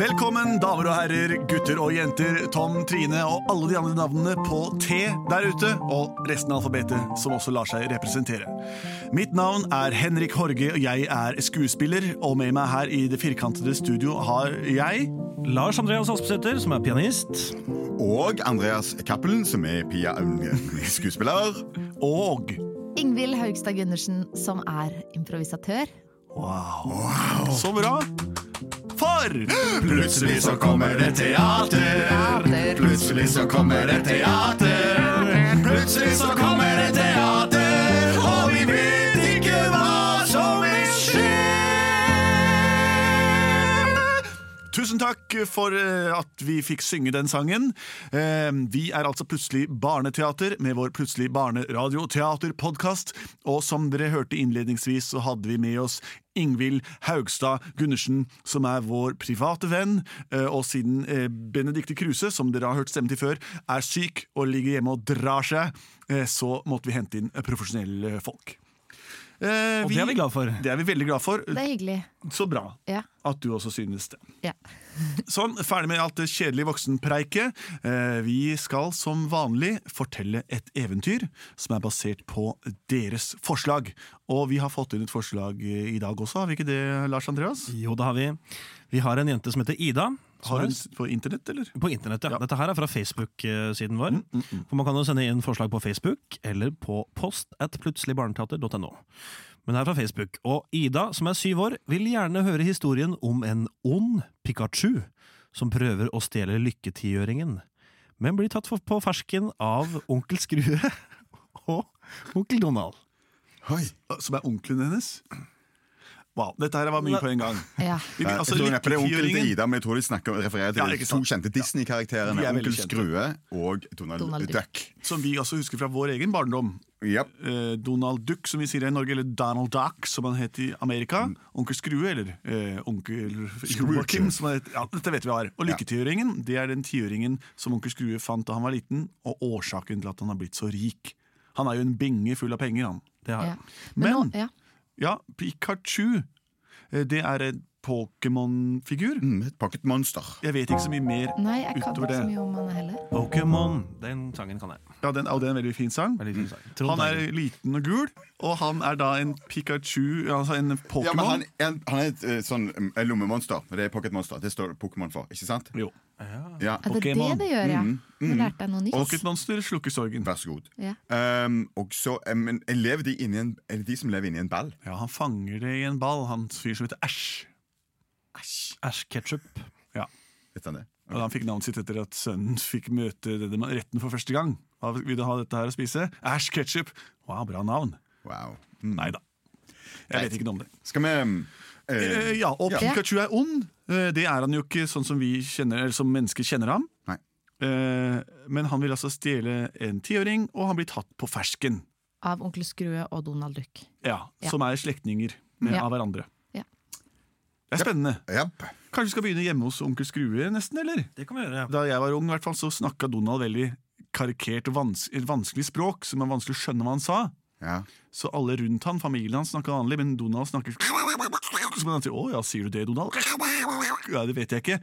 Velkommen, damer og herrer, gutter og jenter, Tom, Trine og alle de andre navnene på T der ute, og resten av alfabetet som også lar seg representere. Mitt navn er Henrik Horge, og jeg er skuespiller, og med meg her i det firkantede studio har jeg Lars Andreas Aspesæter, som er pianist. Og Andreas Cappelen, som er Pia skuespiller. Og Ingvild Haugstad Gundersen, som er improvisatør. Wow. Så bra! For Plutselig så kommer det teater. Plutselig så kommer det teater. Plutselig så kommer takk for eh, at vi fikk synge den sangen. Eh, Vi er altså Plutselig barneteater med vår Plutselig barneradioteaterpodkast. Og som dere hørte innledningsvis, så hadde vi med oss Ingvild Haugstad Gundersen, som er vår private venn. Eh, Og siden Benedicte Kruse, som dere har hørt stemmen til før, er syk og ligger hjemme og drar seg, så måtte vi hente inn profesjonelle folk. Eh, Og det er vi glad for. Det er vi veldig glad for. Det er hyggelig. Så bra Ja. at du også synes det. ja. Sånn, ferdig med alt det kjedelige voksenpreiket. Eh, vi skal som vanlig fortelle et eventyr som er basert på deres forslag. Og vi har fått inn et forslag i dag også, har vi ikke det, Lars Andreas? Jo, det har vi. Vi har en jente som heter Ida. Har hun på internett, eller? På internett, ja. Ja. Dette her er fra Facebook-siden vår. Mm, mm, mm. For Man kan jo sende inn forslag på Facebook eller på post at plutseligbarneteater.no. Men det er fra Facebook. Og Ida, som er syv år, vil gjerne høre historien om en ond Pikachu som prøver å stjele lykketiøringen, men blir tatt på fersken av onkel Skrue og onkel Donald. Oi. Som er onkelen hennes? Wow, dette her var mye på en gang. ja. Vi- Jeg altså, tror neppe det er onkelen til Ida, men jeg tror de snakker refererer til Ja, de to kjente Disney-karakterene. Er Onkel. Skrue og Donald, Donald Duck. Duck. Som vi også husker fra vår egen barndom. Yep. Eh, Donald Duck, som vi sier i Norge, eller Donald Duck, som han het i Amerika. Onkel Skrue, eller eh, onkel Joakim, som han het. Ja, dette vet vi hva er. Og lykketiøringen, det er den tiøringen som onkel Skrue fant da han var liten, og årsaken til at han har blitt så rik. Han er jo en binge full av penger, han. Det har ja. Men- nå, ja. Ja, Pikachu, eh, det er en Pokémon-figur. Mm, et pocket monster. Jeg vet ikke så mye mer Nei, jeg kan utover ikke så det. mye om han heller. Pokémon. Den sangen kan jeg. Ja, den, og det er en veldig fin sang. Veldig fin sang. Trond Han er liten og gul, og han er da en Pikachu, altså en Ja, men Pokémon. han, er- han er et eh, sånn et lommemonster. Det er pocket monster. Det står Pokémon for, ikke sant? Jo. Ja. Er det Pokémon. det det gjør, ja? Mm, Nå lærte jeg noe nytt. Pocket Monster slukker sorgen. Vær så god. Ja. Um, og så, um, men lever de inni en, er det de som lever inni en ball? Ja, han fanger det i en ball, han fyr som heter Æsj. Ash Ketchup. Vet han det? Og han fikk navnet sitt etter at sønnen fikk møte retten for første gang. Hva Vil du ha dette her å spise? Æsj ketchup. Wow, bra navn. Wow. Mm. Nei da. Jeg vet ikke noe om det. Skal vi Uh, ja, og Ja. Pikachu er ond. Eh, det er han jo ikke sånn som vi kjenner, eller som mennesker kjenner ham. Nei. Eh, men han vil altså stjele en tiåring, og han blir tatt på fersken. Av onkel Skrue og Donald Duck. Ja, Ja. Som er slektninger Ja. av hverandre. Det er spennende. Yep. Kanskje vi skal begynne hjemme hos onkel Skrue, nesten? eller? Det kan vi gjøre. ja. Da jeg var ung, i hvert fall, så snakka Donald veldig karikert og vans vanskelig språk, som er vanskelig å skjønne hva han sa. Ja. Så alle rundt han, familien hans snakka vanlig, men Donald snakker Så han sier 'Å ja, sier du det, Donald?' Ja, Det vet jeg ikke.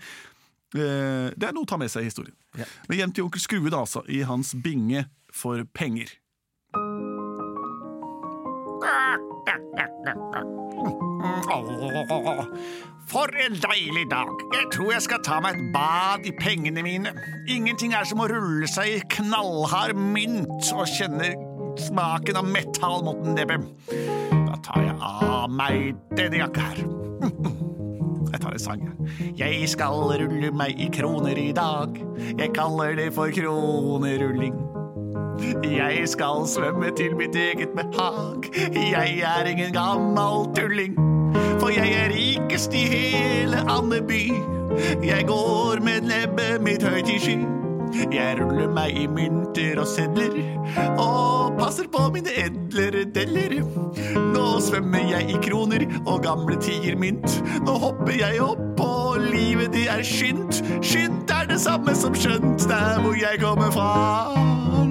Eh, Det er noe å ta med seg i historien. Ja. Men hjem til onkel Skrue, da, altså, i hans binge for penger. For en deilig dag. Jeg tror jeg skal ta meg et bad i pengene mine. Ingenting er som å rulle seg i knallhard mynt og kjenne smaken av metall mot nebbet. Da tar jeg av meg denne jakka her. Jeg tar en sang, jeg. Jeg skal rulle meg i kroner i dag. Jeg kaller det for kronerulling. Jeg skal svømme til mitt eget behag. Jeg er ingen gammel tulling. For jeg er rikest i hele Andeby. Jeg går med nebbet mitt høyt i sky. Jeg ruller meg i mynter og sedler og passer på mine edlere deller. Nå svømmer jeg i kroner og gamle tigermynt. Nå hopper jeg opp og livet det er skynt. Skynt er det samme som skjønt der hvor jeg kommer fra.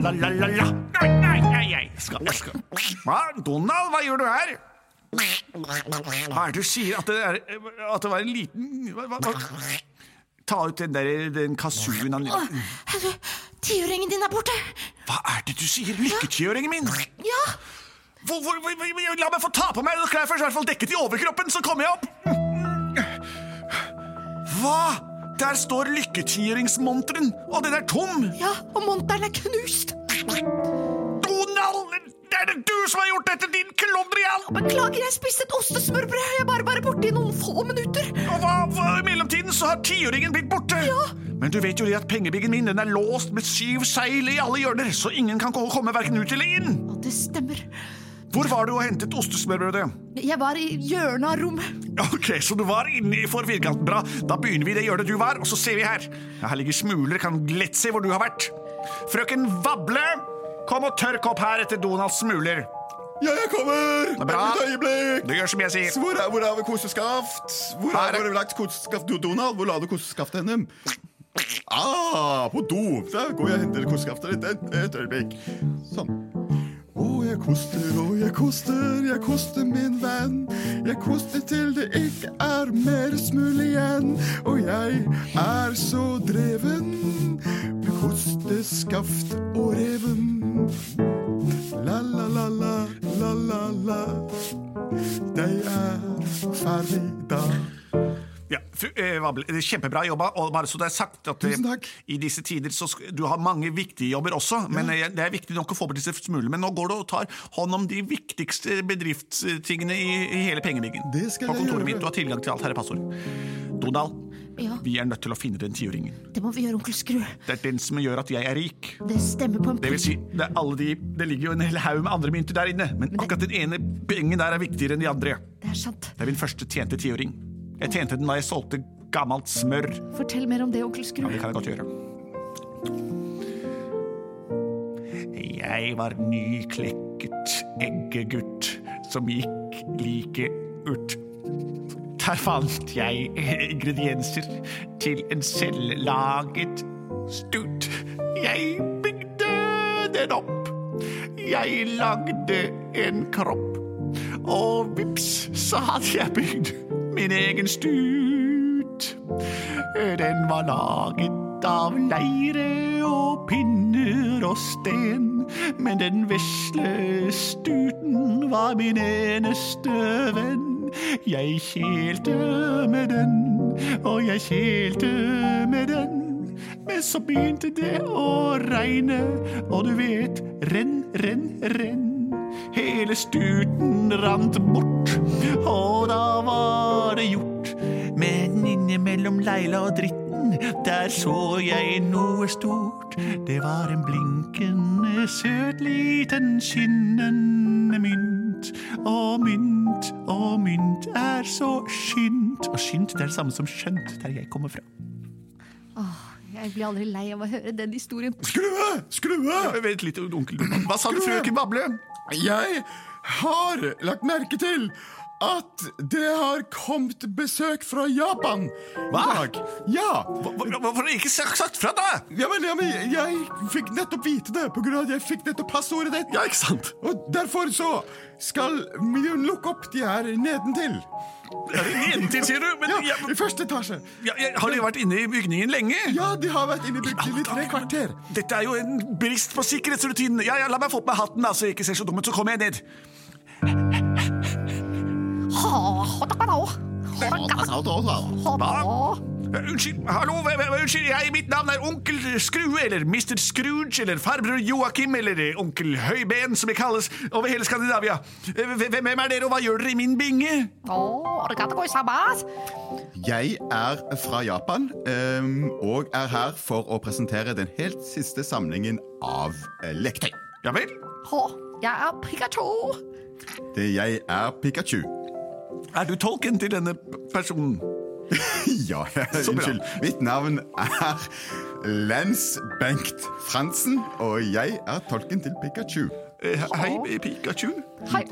La, la, la, la. Nei, nei, nei, jeg skal, jeg skal. Donald, hva gjør du her? Hva er det du sier? At det, er, at det var en liten hva, hva? Ta ut den der den kasuen han Tiåringen din er borte! Hva er det du sier? Lykketiåringen min? Ja! Hvor, hvor, hvor, la meg få ta på meg klær først, i hvert fall dekket i overkroppen, så kommer jeg opp. Hva? Der står lykketieringsmonteren, og den er tom. Ja, og monteren er knust! Donald, det er det du som har gjort dette, din! Beklager, jeg spiste et ostesmørbrød. Jeg bare, bare borte i noen få minutter. Og hva, hva, I mellomtiden så har tiåringen blitt borte. Ja. Men du vet jo det at pengebiggen min den er låst med syv seil i alle hjørner, så ingen kan komme verken ut eller inn. Ja, det stemmer. Hvor var du og hentet ostesmørbrødet? Jeg var i hjørnet av rommet. Ok, så du var inne i for firkanten. Bra. Da begynner vi i det hjørnet du var, og så ser vi her. Ja, her ligger smuler, kan lett se hvor du har vært. Frøken Vable, kom og tørk opp her etter Donalds smuler. Ja, jeg kommer! er bra. Et øyeblikk! Du gjør som jeg sier. Hvor er, hvor er koseskaft? Hvor Her er, hvor lagt koseskaft? Du, Donald, hvor la du koseskaftet henne? Ah, på do! Da går jeg og henter koseskaftet ditt. Et, et øyeblikk. Sånn. Å, jeg koster, og jeg koster, jeg koster min venn. Jeg koster til det ikke er mer smul igjen. Og jeg er så dreven med kosteskaft og reven. La, la, la, la, la, la, la. Jeg er ferdig da. Ja, eh, Kjempebra jobba. Og bare så det er sagt at eh, Tusen takk. i disse tider så Du har mange viktige jobber også, men eh, det er viktig nok å få bort disse smulene. Men nå går du og tar hånd om de viktigste bedriftstingene i, i hele pengebyggen. Det skal På kontoret mitt. Du har tilgang til alt. Her er passord. Donald, Ja, vi er nødt til å finne den tiåringen. det må vi gjøre, onkel Skru. Det er den som gjør at jeg er rik. Det stemmer på en Det vil si, det, alle de, det ligger jo en hel haug med andre mynter der inne, men akkurat den ene pengen der er viktigere enn de andre. Det er sant. Det er min første tjente tiåring. Jeg tjente den da jeg solgte gammelt smør. Fortell mer om det, onkel Skru. Ja, det kan jeg godt gjøre. Jeg var nyklekket eggegutt som gikk like ut. Der fant jeg ingredienser til en selvlaget stut. Jeg bygde den opp. Jeg lagde en kropp. Og vips, så hadde jeg bygd min egen stut. Den var laget av leire og pinner og sten. Men den vesle stuten var min eneste venn. Jeg kjelte med den, og jeg kjelte med den. Men så begynte det å regne, og du vet, renn, renn, renn. Hele stuten rant bort, og da var det gjort. Men innimellom Leila og dritten, der så jeg noe stort. Det var en blinkende, søt liten skinnende mynt. Og mynt og mynt er så skynt. Og skynt det er det samme som skjønt, der jeg kommer fra. Åh, Jeg blir aldri lei av å høre den historien. Skrue! Skrue! Vent litt, onkel. Hva sa du, frøken Bable? Jeg har lagt merke til at det har kommet besøk fra Japan Hva? i dag. Ja. Hvorfor har du ikke sagt fra, da? Ja, men, ja, men jeg fikk nettopp vite det på grunn av at jeg fikk nettopp passordet ditt. Ja, ikke sant? Og derfor så skal vi lukke opp de her nedentil. Ja, Nedentil, sier du? Men Ja, ja, i første etasje. ja, har de vært inne i bygningen lenge? Ja, de har vært inne i bygningen i tre kvarter. Dette er jo en brist på sikkerhetsrutinene. Ja, ja, la meg få på meg hatten, da, så jeg ikke ser så dum ut. Så kommer jeg ned. Eh, Unnskyld, hallo, unnskyld, jeg, mitt navn er onkel Skrue, eller Mr. Scrooge, eller farbror Joakim, eller eh, onkel Høyben, som jeg kalles over hele Skandinavia. Eh, Hvem er dere, og hva gjør dere i min binge? Jeg er fra Japan ehm, og er her for å presentere den helt siste samlingen av leketøy. Ja vel? Jeg er Pikachu. Det jeg er Pikachu. Er du tolken til denne personen? Ja, Så unnskyld. Mitt navn er Lens Bengt Fransen, og jeg er tolken til Pikachu. Eh, Hei, Pikachu. Hei?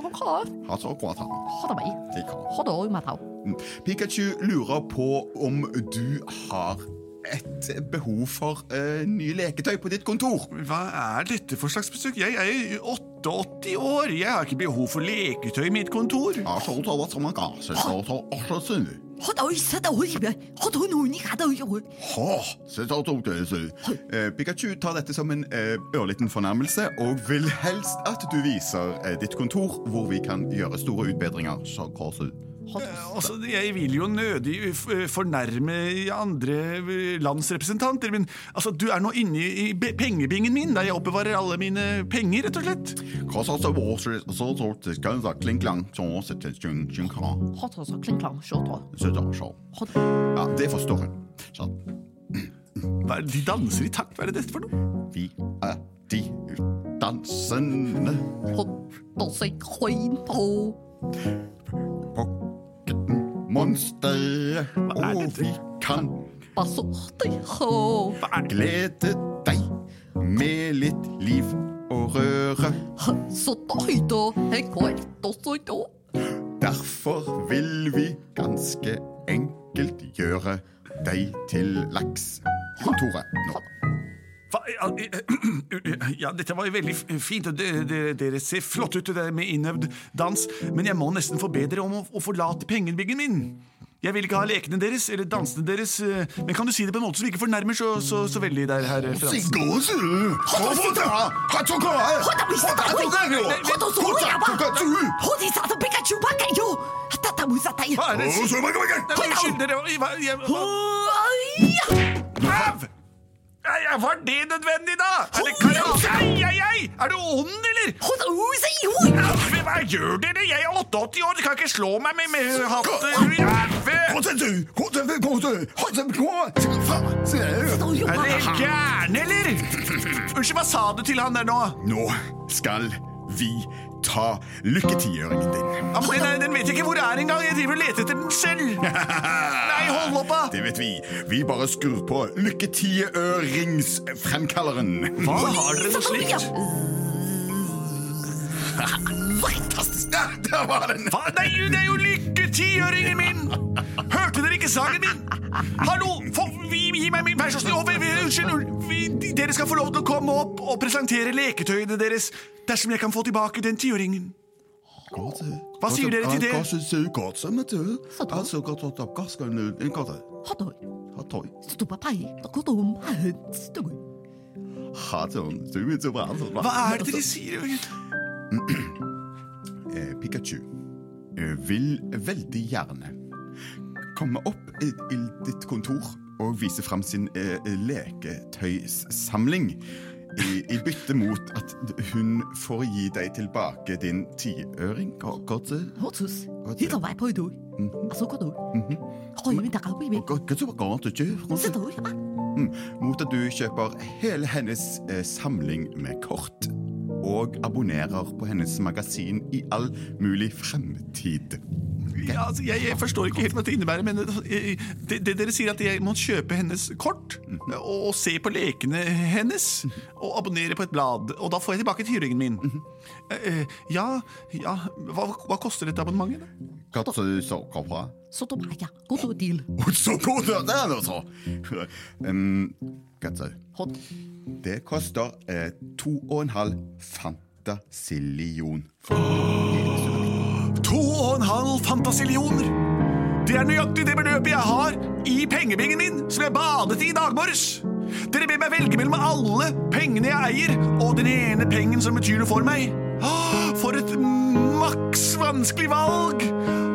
Ha så bra, ha. Ha det meg. Ha det med tau. Mm. Pikachu lurer på om du har et behov for uh, nye leketøy på ditt kontor. Hva er dette for slags besøk? Jeg er 88 år. Jeg har ikke behov for leketøy i mitt kontor. Eh, Pikachu tar dette som en eh, ørliten fornærmelse og vil helst at du viser eh, ditt kontor hvor vi kan gjøre store utbedringer. Så? Altså, Jeg vil jo nødig fornærme andre lands representanter, men altså, du er nå inne i pengebingen min, der jeg oppbevarer alle mine penger, rett og slett. Ja, det forstår jeg. Sånn. Hva er det, de danser i takt, hva er det dette for noe? Vi er de dansende Ha monster. er Og vi kan glede deg med litt liv og røre. Derfor vil vi ganske enkelt gjøre deg til laks. Kontoret nå. Ja, eh, ja, dette var jo veldig fint, og det- det- dere ser flott ut det med innøvd dans, men jeg må nesten få bedre om å, å forlate pengebyggen min. Jeg vil ikke ha lekene deres, eller dansene deres, eh, men kan du si det på en måte som ikke fornærmer så, så, så veldig der, herr Fransen? Hva er det? Var det nødvendig, da? Er det karate? Ai, ai, ai! Er du ond, eller? Hva gjør dere? Jeg er 88 år, dere kan ikke slå meg med, med hatt Er dere gærne, eller? Unnskyld, hva sa du til han der nå? Nå skal vi ta lykketiøringen din. Ja, men den, den vet jeg ikke hvor er engang. Jeg driver og leter etter den selv. Nei, hold opp, da! Det vet vi. Vi bare skrur på lykketiøringsfremkalleren. Hva har dere noe slikt? Fantastisk! Ja, der var den! Hva? Nei, det er jo lykketiøringen min! Hørte dere ikke sangen min? Hallo! Vi, gi meg min Vær så snill! Å, vi- vi- Unnskyld! Dere skal få lov til å komme opp og presentere leketøyene deres dersom jeg kan få tilbake den tiåringen. Hva sier dere til det? Hva er det dere sier? Eh, Pikachu eh, vil veldig gjerne komme opp i ditt kontor og vise fram sin eh, leketøyssamling. I, I bytte mot at hun får gi deg tilbake din tiøring. Mm, Mot at du kjøper hele hennes eh, samling med kort og abonnerer på hennes magasin i all mulig fremtid. Ja, altså, jeg, jeg forstår ikke helt hva det innebærer, men eh, det, det dere sier at jeg må kjøpe hennes kort og, og se på lekene hennes og abonnere på et blad, og da får jeg tilbake tyringen min. Eh, ja, ja hva, hva koster dette abonnementet? God deal. Så god det, altså! Så? Ha det. Koster eh, to og en halv fantasillion. To og en halv fantasillioner! Det er nøyaktig det beløpet jeg har i pengebingen min, som jeg badet i i dag morges. Dere ber meg velge mellom alle pengene jeg eier, og den ene pengen som betyr noe for meg. Ah, For et maks vanskelig valg!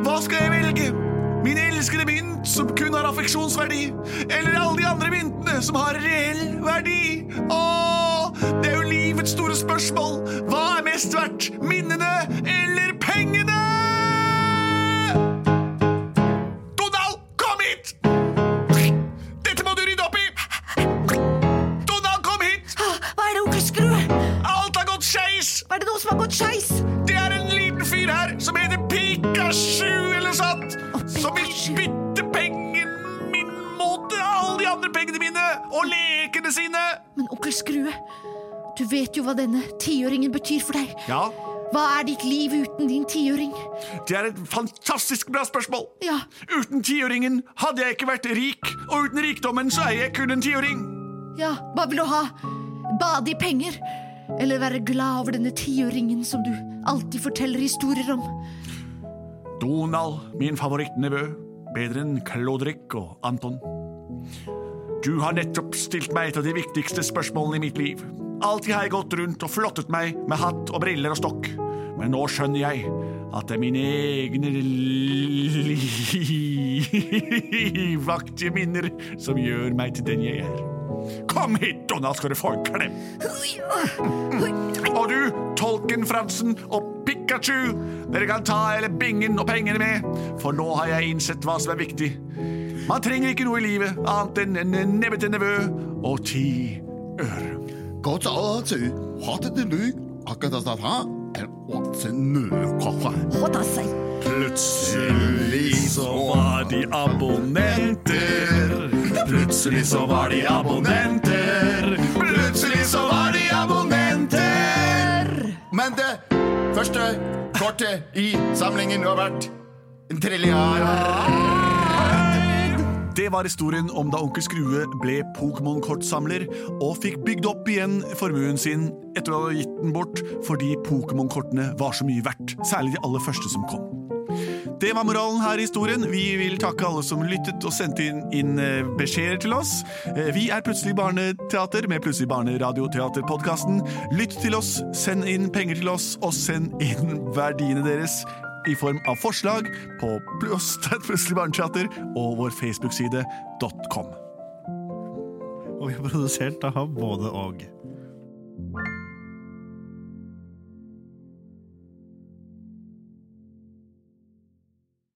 Hva skal jeg velge? Min elskede mynt, som kun har affeksjonsverdi, eller alle de andre myntene som har reell verdi? Åh, det er jo livets store spørsmål. Hva er mest verdt? Minnene skeis? Det er en liten fyr her som heter Pikachu eller sant? som vil spytte pengene min mot alle de andre pengene mine og lekene sine. Men onkel Skrue, du vet jo hva denne tiøringen betyr for deg. Ja. Hva er ditt liv uten din tiøring? Det er et fantastisk bra spørsmål. Ja. Uten tiøringen hadde jeg ikke vært rik, og uten rikdommen så er jeg kun en tiøring. Ja, hva vil du ha? Bade i penger? Eller være glad over denne tiåringen som du alltid forteller historier om? Donald, min favorittnevø. Bedre enn Klodrik og Anton. Du har nettopp stilt meg et av de viktigste spørsmålene i mitt liv. Alltid har jeg gått rundt og flottet meg med hatt og briller og stokk. Men nå skjønner jeg at det er mine egne livaktige minner som gjør meg til den jeg er. Kom hit, og nå skal du få en klem. Og du, tolken Fransen og Pikachu, dere kan ta hele bingen og pengene med, for nå har jeg innsett hva som er viktig. Man trenger ikke noe i livet annet enn en nebbe til nevø og ti øre. Plutselig så var de abonnenter. Plutselig så var de abonnenter. Plutselig så var de abonnenter. Men det første kortet i samlingen har vært en trilliard. Det var historien om da onkel Skrue ble Pokémon-kortsamler og fikk bygd opp igjen formuen sin etter å ha gitt den bort fordi Pokémon-kortene var så mye verdt, særlig de aller første som kom. Det var moralen her i historien. Vi vil takke alle som lyttet og sendte inn, inn eh, beskjeder til oss. Eh, Vi er Plutselig barneteater med Plutselig barneradioteaterpodkasten. Lytt til oss, send inn penger til oss, og send inn verdiene deres i form av forslag på Plutselig barneteater og vår Facebook-side .com. Og vi har produsert av både og.